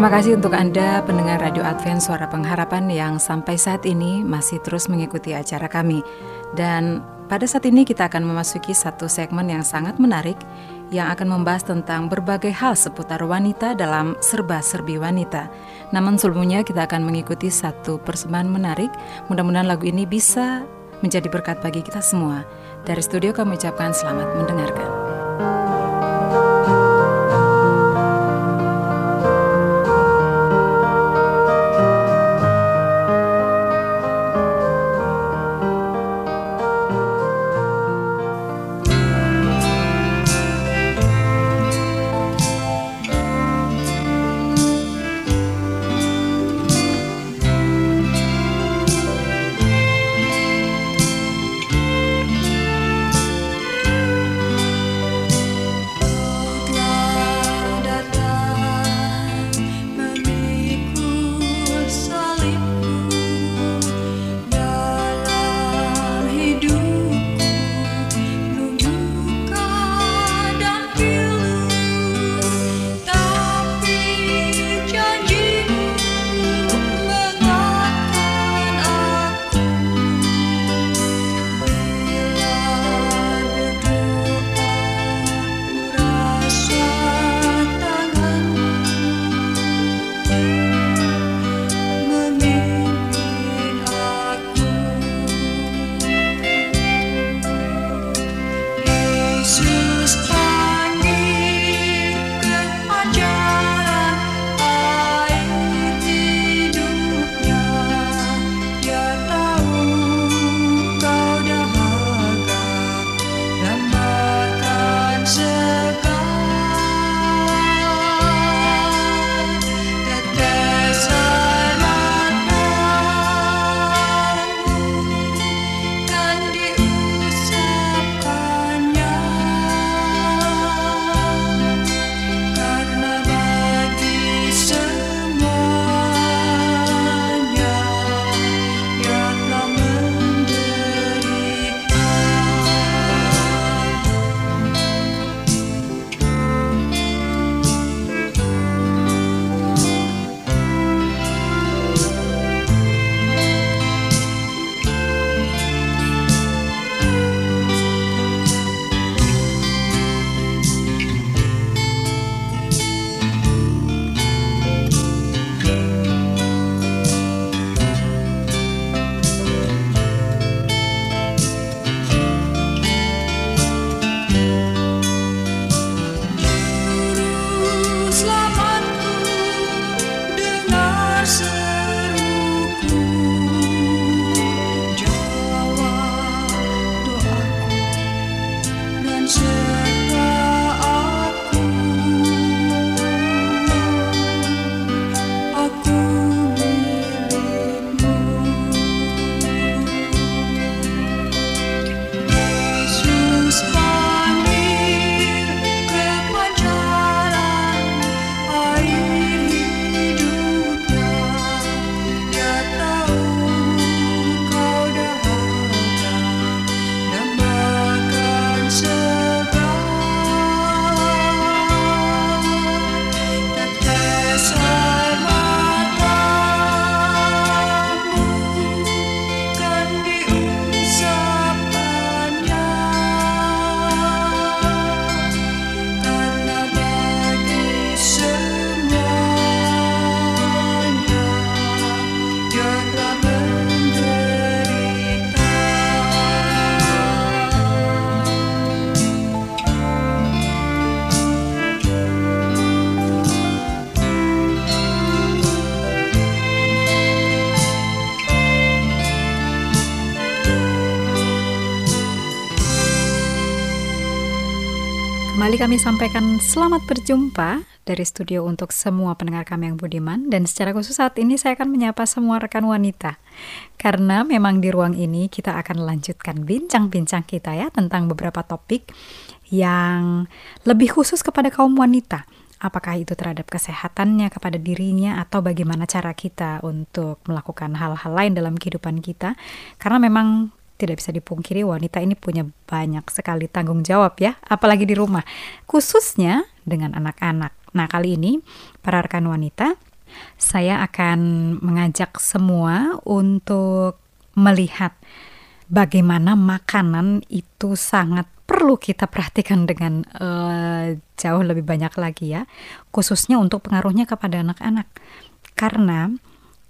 Terima kasih untuk Anda pendengar Radio Advent Suara Pengharapan yang sampai saat ini masih terus mengikuti acara kami. Dan pada saat ini kita akan memasuki satu segmen yang sangat menarik yang akan membahas tentang berbagai hal seputar wanita dalam serba-serbi wanita. Namun sebelumnya kita akan mengikuti satu persembahan menarik. Mudah-mudahan lagu ini bisa menjadi berkat bagi kita semua. Dari studio kami ucapkan selamat mendengarkan. Kembali kami sampaikan selamat berjumpa dari studio untuk semua pendengar kami yang budiman dan secara khusus saat ini saya akan menyapa semua rekan wanita. Karena memang di ruang ini kita akan lanjutkan bincang-bincang kita ya tentang beberapa topik yang lebih khusus kepada kaum wanita. Apakah itu terhadap kesehatannya, kepada dirinya, atau bagaimana cara kita untuk melakukan hal-hal lain dalam kehidupan kita. Karena memang tidak bisa dipungkiri wanita ini punya banyak sekali tanggung jawab ya, apalagi di rumah, khususnya dengan anak-anak. Nah, kali ini para rekan wanita, saya akan mengajak semua untuk melihat bagaimana makanan itu sangat perlu kita perhatikan dengan uh, jauh lebih banyak lagi ya, khususnya untuk pengaruhnya kepada anak-anak. Karena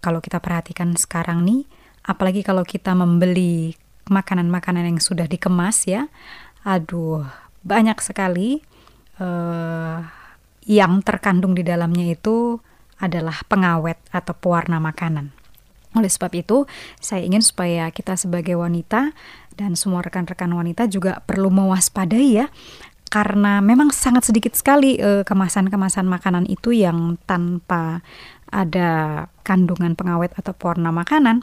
kalau kita perhatikan sekarang nih, apalagi kalau kita membeli makanan-makanan yang sudah dikemas ya. Aduh, banyak sekali uh, yang terkandung di dalamnya itu adalah pengawet atau pewarna makanan. Oleh sebab itu, saya ingin supaya kita sebagai wanita dan semua rekan-rekan wanita juga perlu mewaspadai ya, karena memang sangat sedikit sekali kemasan kemasan-kemasan makanan itu yang tanpa ada kandungan pengawet atau pewarna makanan.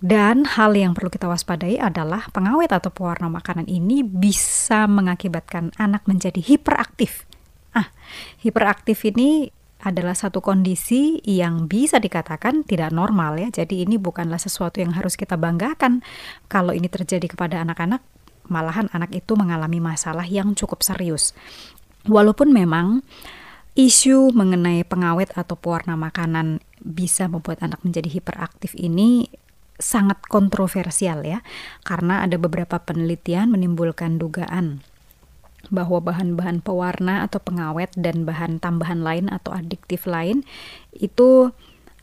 Dan hal yang perlu kita waspadai adalah pengawet atau pewarna makanan ini bisa mengakibatkan anak menjadi hiperaktif. Ah, hiperaktif ini adalah satu kondisi yang bisa dikatakan tidak normal ya. Jadi ini bukanlah sesuatu yang harus kita banggakan. Kalau ini terjadi kepada anak-anak, malahan anak itu mengalami masalah yang cukup serius. Walaupun memang isu mengenai pengawet atau pewarna makanan bisa membuat anak menjadi hiperaktif ini sangat kontroversial ya, karena ada beberapa penelitian menimbulkan dugaan bahwa bahan-bahan pewarna atau pengawet dan bahan tambahan lain atau adiktif lain itu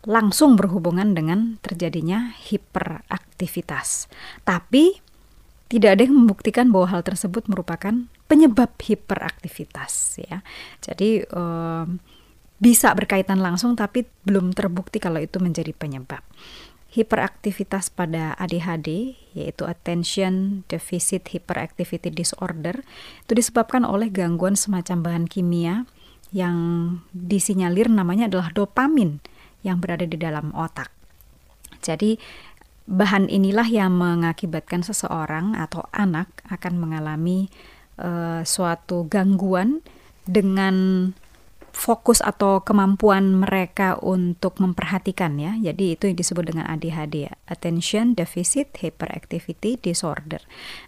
langsung berhubungan dengan terjadinya hiperaktivitas. Tapi tidak ada yang membuktikan bahwa hal tersebut merupakan penyebab hiperaktivitas ya. Jadi eh, bisa berkaitan langsung tapi belum terbukti kalau itu menjadi penyebab hiperaktivitas pada ADHD, yaitu Attention Deficit Hyperactivity Disorder, itu disebabkan oleh gangguan semacam bahan kimia yang disinyalir namanya adalah dopamin yang berada di dalam otak. Jadi, bahan inilah yang mengakibatkan seseorang atau anak akan mengalami uh, suatu gangguan dengan fokus atau kemampuan mereka untuk memperhatikan ya. Jadi itu yang disebut dengan ADHD ya, Attention Deficit Hyperactivity Disorder.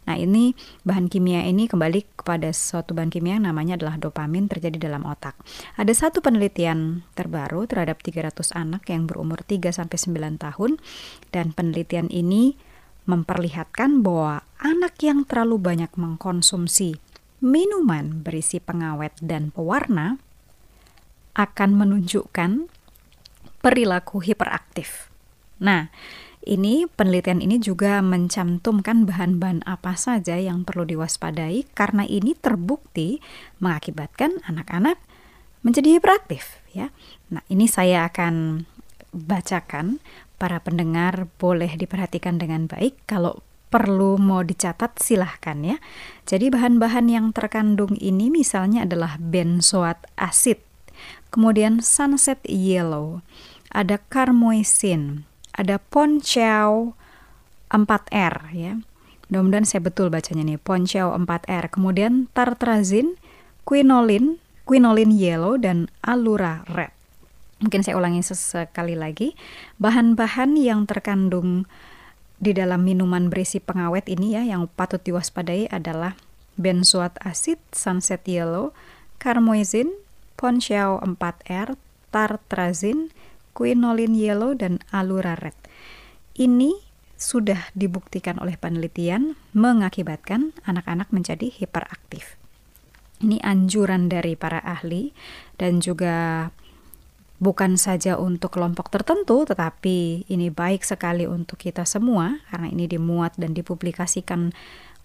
Nah, ini bahan kimia ini kembali kepada suatu bahan kimia yang namanya adalah dopamin terjadi dalam otak. Ada satu penelitian terbaru terhadap 300 anak yang berumur 3 sampai 9 tahun dan penelitian ini memperlihatkan bahwa anak yang terlalu banyak mengkonsumsi minuman berisi pengawet dan pewarna akan menunjukkan perilaku hiperaktif. Nah, ini penelitian ini juga mencantumkan bahan-bahan apa saja yang perlu diwaspadai karena ini terbukti mengakibatkan anak-anak menjadi hiperaktif ya. Nah, ini saya akan bacakan para pendengar boleh diperhatikan dengan baik kalau perlu mau dicatat silahkan ya. Jadi bahan-bahan yang terkandung ini misalnya adalah benzoat asid kemudian sunset yellow, ada carmoisin, ada ponchau 4R ya. Mudah-mudahan saya betul bacanya nih, ponchau 4R. Kemudian tartrazin, quinolin, quinolin yellow dan alura red. Mungkin saya ulangi sesekali lagi. Bahan-bahan yang terkandung di dalam minuman berisi pengawet ini ya yang patut diwaspadai adalah benzoat acid, sunset yellow, carmoisin, Ponchau 4R, Tartrazin, Quinolin Yellow, dan Alura Red. Ini sudah dibuktikan oleh penelitian mengakibatkan anak-anak menjadi hiperaktif. Ini anjuran dari para ahli dan juga bukan saja untuk kelompok tertentu, tetapi ini baik sekali untuk kita semua karena ini dimuat dan dipublikasikan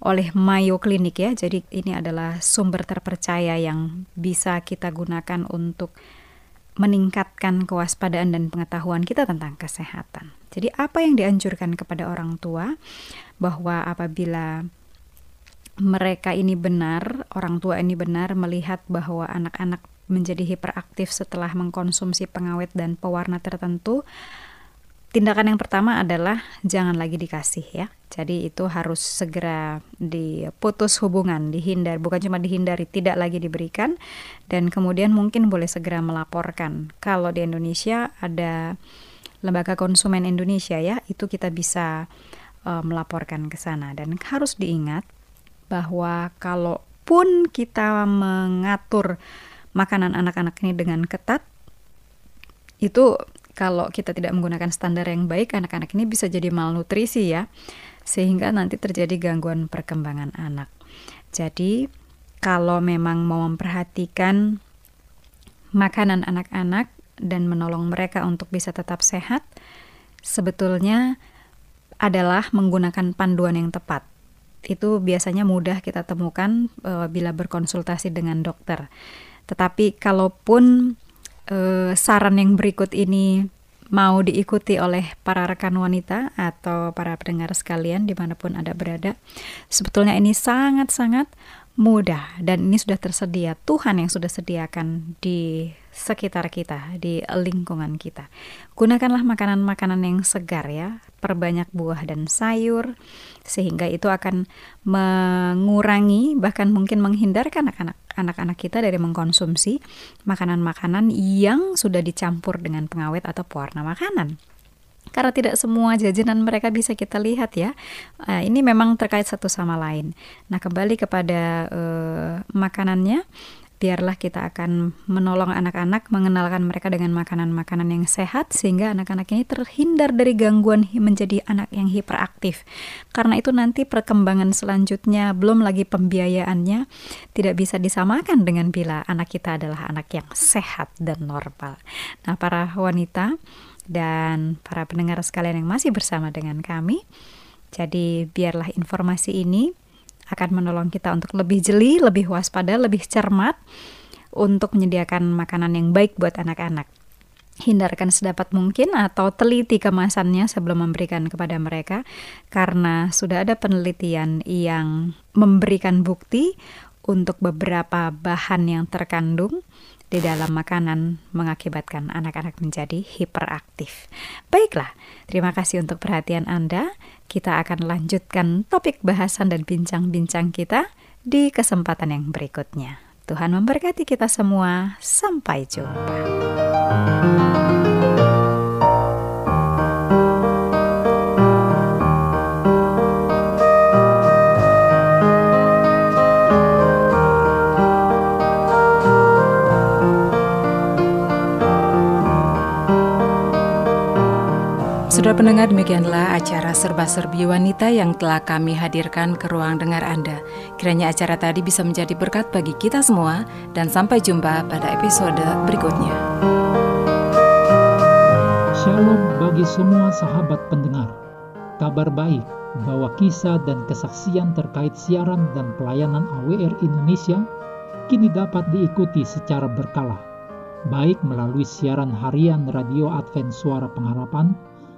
oleh Mayo Clinic ya. Jadi ini adalah sumber terpercaya yang bisa kita gunakan untuk meningkatkan kewaspadaan dan pengetahuan kita tentang kesehatan. Jadi apa yang dianjurkan kepada orang tua bahwa apabila mereka ini benar, orang tua ini benar melihat bahwa anak-anak menjadi hiperaktif setelah mengkonsumsi pengawet dan pewarna tertentu, tindakan yang pertama adalah jangan lagi dikasih ya. Jadi itu harus segera diputus hubungan, dihindar, bukan cuma dihindari, tidak lagi diberikan dan kemudian mungkin boleh segera melaporkan. Kalau di Indonesia ada lembaga konsumen Indonesia ya, itu kita bisa uh, melaporkan ke sana dan harus diingat bahwa kalaupun kita mengatur makanan anak-anak ini dengan ketat, itu kalau kita tidak menggunakan standar yang baik, anak-anak ini bisa jadi malnutrisi ya, sehingga nanti terjadi gangguan perkembangan anak. Jadi, kalau memang mau memperhatikan makanan anak-anak dan menolong mereka untuk bisa tetap sehat, sebetulnya adalah menggunakan panduan yang tepat itu biasanya mudah kita temukan uh, bila berkonsultasi dengan dokter. Tetapi kalaupun uh, saran yang berikut ini mau diikuti oleh para rekan wanita atau para pendengar sekalian di mana pun Anda berada, sebetulnya ini sangat-sangat mudah dan ini sudah tersedia Tuhan yang sudah sediakan di sekitar kita di lingkungan kita gunakanlah makanan-makanan yang segar ya perbanyak buah dan sayur sehingga itu akan mengurangi bahkan mungkin menghindarkan anak-anak kita dari mengkonsumsi makanan-makanan yang sudah dicampur dengan pengawet atau pewarna makanan karena tidak semua jajanan mereka bisa kita lihat ya. Uh, ini memang terkait satu sama lain. Nah, kembali kepada uh, makanannya, biarlah kita akan menolong anak-anak mengenalkan mereka dengan makanan-makanan yang sehat sehingga anak-anak ini terhindar dari gangguan menjadi anak yang hiperaktif. Karena itu nanti perkembangan selanjutnya belum lagi pembiayaannya tidak bisa disamakan dengan bila anak kita adalah anak yang sehat dan normal. Nah, para wanita dan para pendengar sekalian yang masih bersama dengan kami. Jadi biarlah informasi ini akan menolong kita untuk lebih jeli, lebih waspada, lebih cermat untuk menyediakan makanan yang baik buat anak-anak. Hindarkan sedapat mungkin atau teliti kemasannya sebelum memberikan kepada mereka karena sudah ada penelitian yang memberikan bukti untuk beberapa bahan yang terkandung di dalam makanan mengakibatkan anak-anak menjadi hiperaktif. Baiklah, terima kasih untuk perhatian Anda. Kita akan lanjutkan topik bahasan dan bincang-bincang kita di kesempatan yang berikutnya. Tuhan memberkati kita semua. Sampai jumpa. Saudara pendengar, demikianlah acara serba-serbi wanita yang telah kami hadirkan ke ruang dengar Anda. Kiranya acara tadi bisa menjadi berkat bagi kita semua dan sampai jumpa pada episode berikutnya. Shalom bagi semua sahabat pendengar. Kabar baik bahwa kisah dan kesaksian terkait siaran dan pelayanan AWR Indonesia kini dapat diikuti secara berkala, baik melalui siaran harian Radio Advent Suara Pengharapan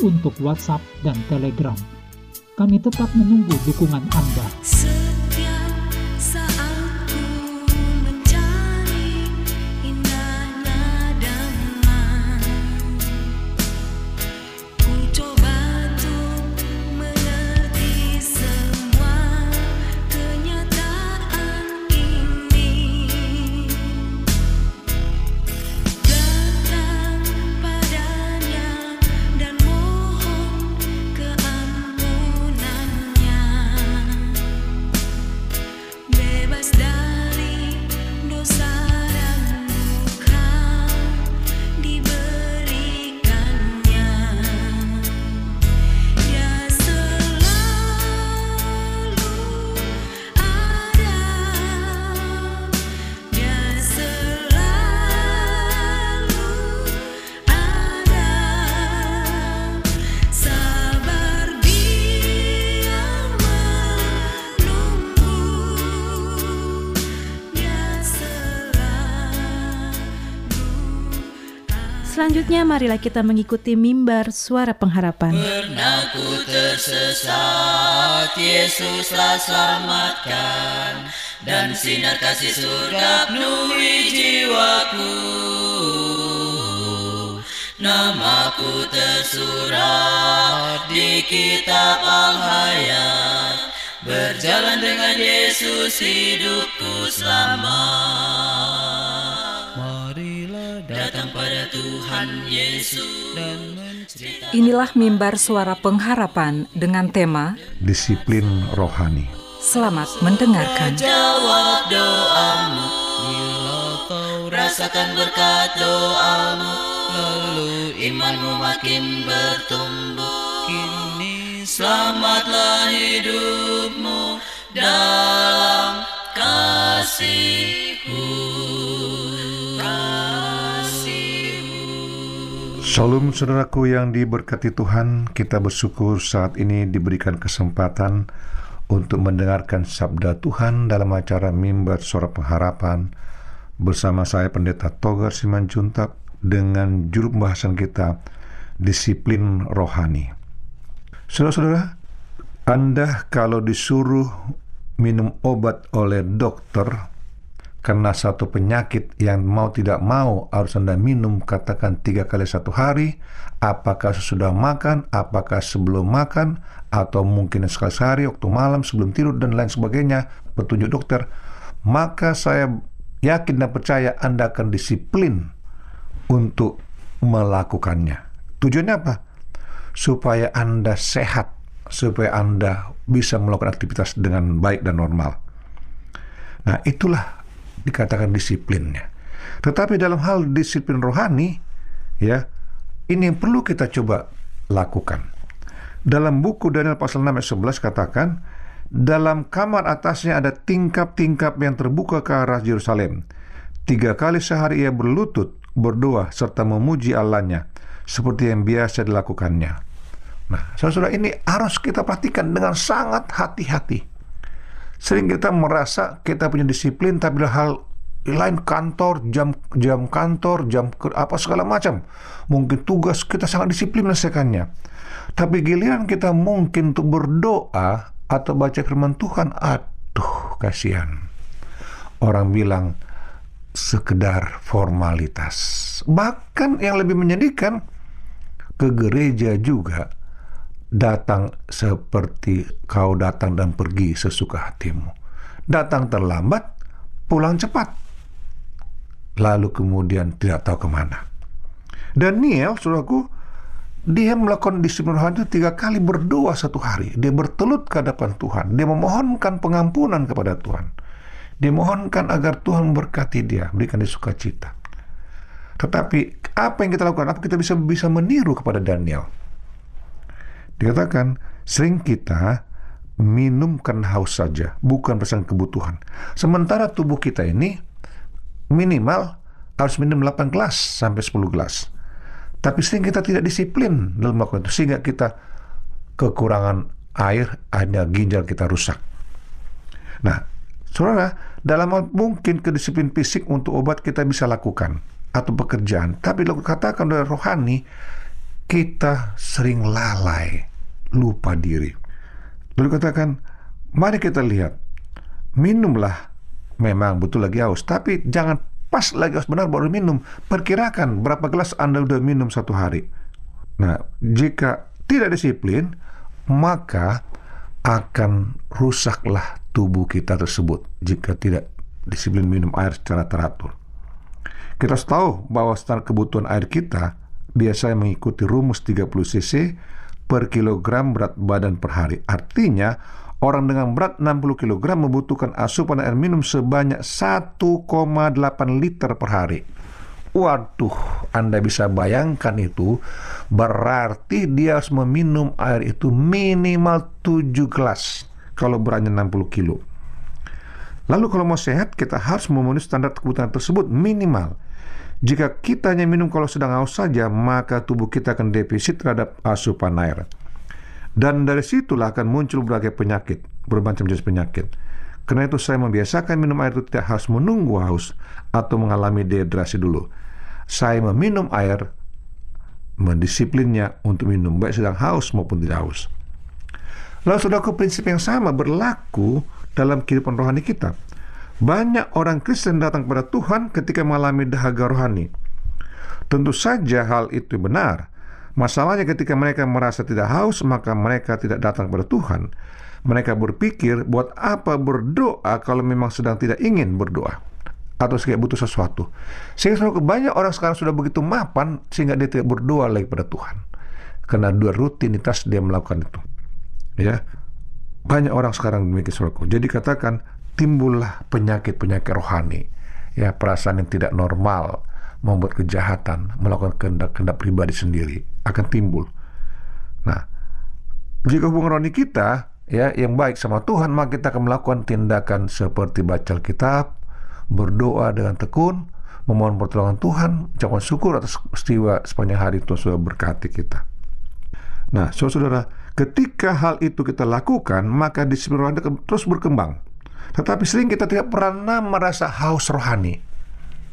untuk WhatsApp dan Telegram. Kami tetap menunggu dukungan Anda. Marilah kita mengikuti mimbar suara pengharapan. Pernah ku tersesat, Yesuslah selamatkan, dan sinar kasih surga penuhi jiwaku. Namaku tersurat di kitab Al-Hayat, berjalan dengan Yesus hidupku selamat. Tuhan Yesus dan menceritakan Inilah mimbar suara pengharapan dengan tema disiplin rohani. Selamat mendengarkan. Jawab doamu Bila kau rasakan berkat doamu Lalu imanmu makin bertumbuh Kini selamatlah hidupmu Dalam kasihku Shalom saudaraku yang diberkati Tuhan, kita bersyukur saat ini diberikan kesempatan untuk mendengarkan sabda Tuhan dalam acara Mimbar Suara Pengharapan bersama saya Pendeta Togar Simanjuntak dengan juru pembahasan kita disiplin rohani. Saudara-saudara, Anda kalau disuruh minum obat oleh dokter karena satu penyakit yang mau tidak mau harus Anda minum katakan tiga kali satu hari, apakah sesudah makan, apakah sebelum makan, atau mungkin sekali sehari, waktu malam, sebelum tidur, dan lain sebagainya, petunjuk dokter, maka saya yakin dan percaya Anda akan disiplin untuk melakukannya. Tujuannya apa? Supaya Anda sehat, supaya Anda bisa melakukan aktivitas dengan baik dan normal. Nah, itulah dikatakan disiplinnya. Tetapi dalam hal disiplin rohani, ya, ini yang perlu kita coba lakukan. Dalam buku Daniel pasal 6 ayat 11 katakan, dalam kamar atasnya ada tingkap-tingkap yang terbuka ke arah Yerusalem. Tiga kali sehari ia berlutut, berdoa, serta memuji Allahnya, seperti yang biasa dilakukannya. Nah, saudara-saudara ini harus kita perhatikan dengan sangat hati-hati. Sering kita merasa kita punya disiplin, tapi hal lain kantor, jam jam kantor, jam apa segala macam. Mungkin tugas kita sangat disiplin menyelesaikannya. Tapi giliran kita mungkin untuk berdoa atau baca firman Tuhan, aduh kasihan. Orang bilang sekedar formalitas. Bahkan yang lebih menyedihkan ke gereja juga datang seperti kau datang dan pergi sesuka hatimu. Datang terlambat, pulang cepat. Lalu kemudian tidak tahu ke mana. Daniel, saudaraku, dia melakukan disiplin rohani tiga kali berdoa satu hari. Dia bertelut ke hadapan Tuhan. Dia memohonkan pengampunan kepada Tuhan. Dia mohonkan agar Tuhan memberkati dia, berikan dia sukacita. Tetapi apa yang kita lakukan? Apa kita bisa bisa meniru kepada Daniel? Dikatakan, sering kita minum karena haus saja, bukan berdasarkan kebutuhan. Sementara tubuh kita ini minimal harus minum 8 gelas sampai 10 gelas. Tapi sering kita tidak disiplin dalam melakukan itu, sehingga kita kekurangan air, hanya ginjal kita rusak. Nah, saudara, dalam mungkin kedisiplin fisik untuk obat kita bisa lakukan, atau pekerjaan. Tapi katakan dari rohani, kita sering lalai, lupa diri. Lalu katakan, mari kita lihat, minumlah memang betul lagi haus, tapi jangan pas lagi haus benar baru minum. Perkirakan berapa gelas Anda sudah minum satu hari. Nah, jika tidak disiplin, maka akan rusaklah tubuh kita tersebut jika tidak disiplin minum air secara teratur. Kita harus tahu bahwa standar kebutuhan air kita biasanya mengikuti rumus 30 cc per kilogram berat badan per hari. Artinya, orang dengan berat 60 kg membutuhkan asupan air minum sebanyak 1,8 liter per hari. Waduh, Anda bisa bayangkan itu berarti dia harus meminum air itu minimal 7 gelas kalau beratnya 60 kilo. Lalu kalau mau sehat, kita harus memenuhi standar kebutuhan tersebut minimal. Jika kita hanya minum kalau sedang haus saja, maka tubuh kita akan defisit terhadap asupan air. Dan dari situlah akan muncul berbagai penyakit, bermacam jenis penyakit. Karena itu saya membiasakan minum air itu tidak harus menunggu haus atau mengalami dehidrasi dulu. Saya meminum air mendisiplinnya untuk minum baik sedang haus maupun tidak haus. Lalu saudaraku prinsip yang sama berlaku dalam kehidupan rohani kita. Banyak orang Kristen datang kepada Tuhan ketika mengalami dahaga rohani. Tentu saja hal itu benar. Masalahnya ketika mereka merasa tidak haus, maka mereka tidak datang kepada Tuhan. Mereka berpikir, buat apa berdoa kalau memang sedang tidak ingin berdoa? Atau kayak butuh sesuatu. Sehingga banyak orang sekarang sudah begitu mapan, sehingga dia tidak berdoa lagi pada Tuhan. Karena dua rutinitas dia melakukan itu. Ya, banyak orang sekarang demikian saudaraku. Jadi katakan timbullah penyakit-penyakit rohani, ya perasaan yang tidak normal, membuat kejahatan, melakukan kehendak-kehendak pribadi sendiri akan timbul. Nah, jika hubungan rohani kita ya yang baik sama Tuhan, maka kita akan melakukan tindakan seperti baca Alkitab, berdoa dengan tekun, memohon pertolongan Tuhan, ucapan syukur atas peristiwa sepanjang hari Tuhan sudah berkati kita. Nah, saudara, ketika hal itu kita lakukan, maka disiplin rohani terus berkembang. Tetapi sering kita tidak pernah merasa haus rohani.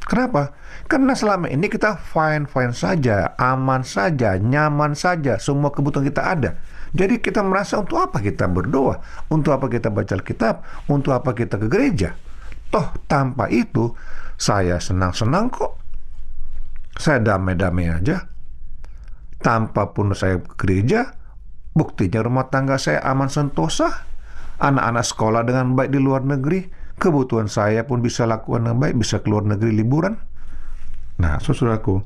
Kenapa? Karena selama ini kita fine-fine saja, aman saja, nyaman saja, semua kebutuhan kita ada. Jadi kita merasa untuk apa kita berdoa, untuk apa kita baca Alkitab, untuk apa kita ke gereja. Toh tanpa itu saya senang-senang kok. Saya damai-damai aja. Tanpa pun saya ke gereja, buktinya rumah tangga saya aman sentosa anak-anak sekolah dengan baik di luar negeri, kebutuhan saya pun bisa lakukan dengan baik, bisa keluar negeri liburan. Nah, saudaraku,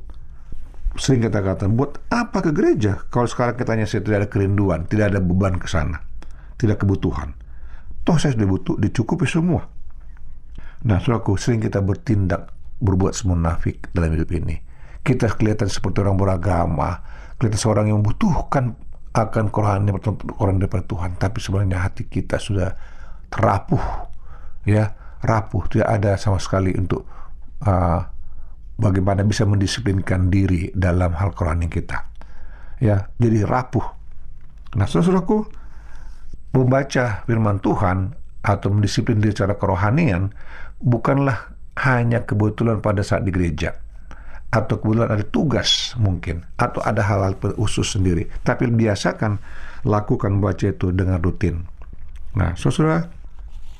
sering kita katakan, buat apa ke gereja? Kalau sekarang kita hanya tidak ada kerinduan, tidak ada beban ke sana, tidak kebutuhan. Toh saya sudah butuh, dicukupi semua. Nah, saudaraku, sering kita bertindak, berbuat semunafik dalam hidup ini. Kita kelihatan seperti orang beragama, kelihatan seorang yang membutuhkan akan kerohanian orang daripada Tuhan. Tapi sebenarnya hati kita sudah terapuh ya. Rapuh tidak ada sama sekali untuk uh, bagaimana bisa mendisiplinkan diri dalam hal kerohanian kita ya. Jadi rapuh. Nah saudaraku membaca firman Tuhan atau mendisiplin diri secara kerohanian bukanlah hanya kebetulan pada saat di gereja atau kebetulan ada tugas mungkin atau ada hal-hal khusus sendiri. Tapi biasakan lakukan baca itu dengan rutin. Nah saudara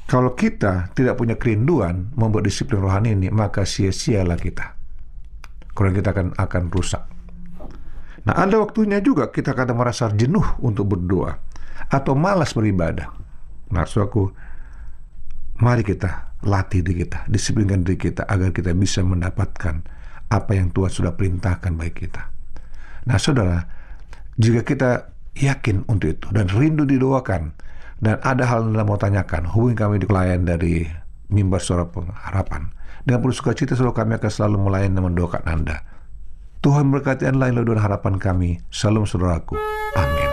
kalau kita tidak punya kerinduan membuat disiplin rohani ini maka sia-sialah kita. Kalau kita akan akan rusak. Nah ada waktunya juga kita kadang merasa jenuh untuk berdoa atau malas beribadah. Nah saudaraku mari kita latih diri kita disiplinkan diri kita agar kita bisa mendapatkan apa yang Tuhan sudah perintahkan bagi kita. Nah, saudara, jika kita yakin untuk itu dan rindu didoakan dan ada hal yang mau tanyakan, hubungi kami di klien dari mimbar suara pengharapan. Dengan penuh sukacita selalu kami akan selalu melayani dan mendoakan Anda. Tuhan berkati Anda lain dan harapan kami. Salam saudaraku. Amin.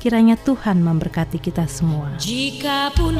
Kiranya Tuhan memberkati kita semua. Jika pun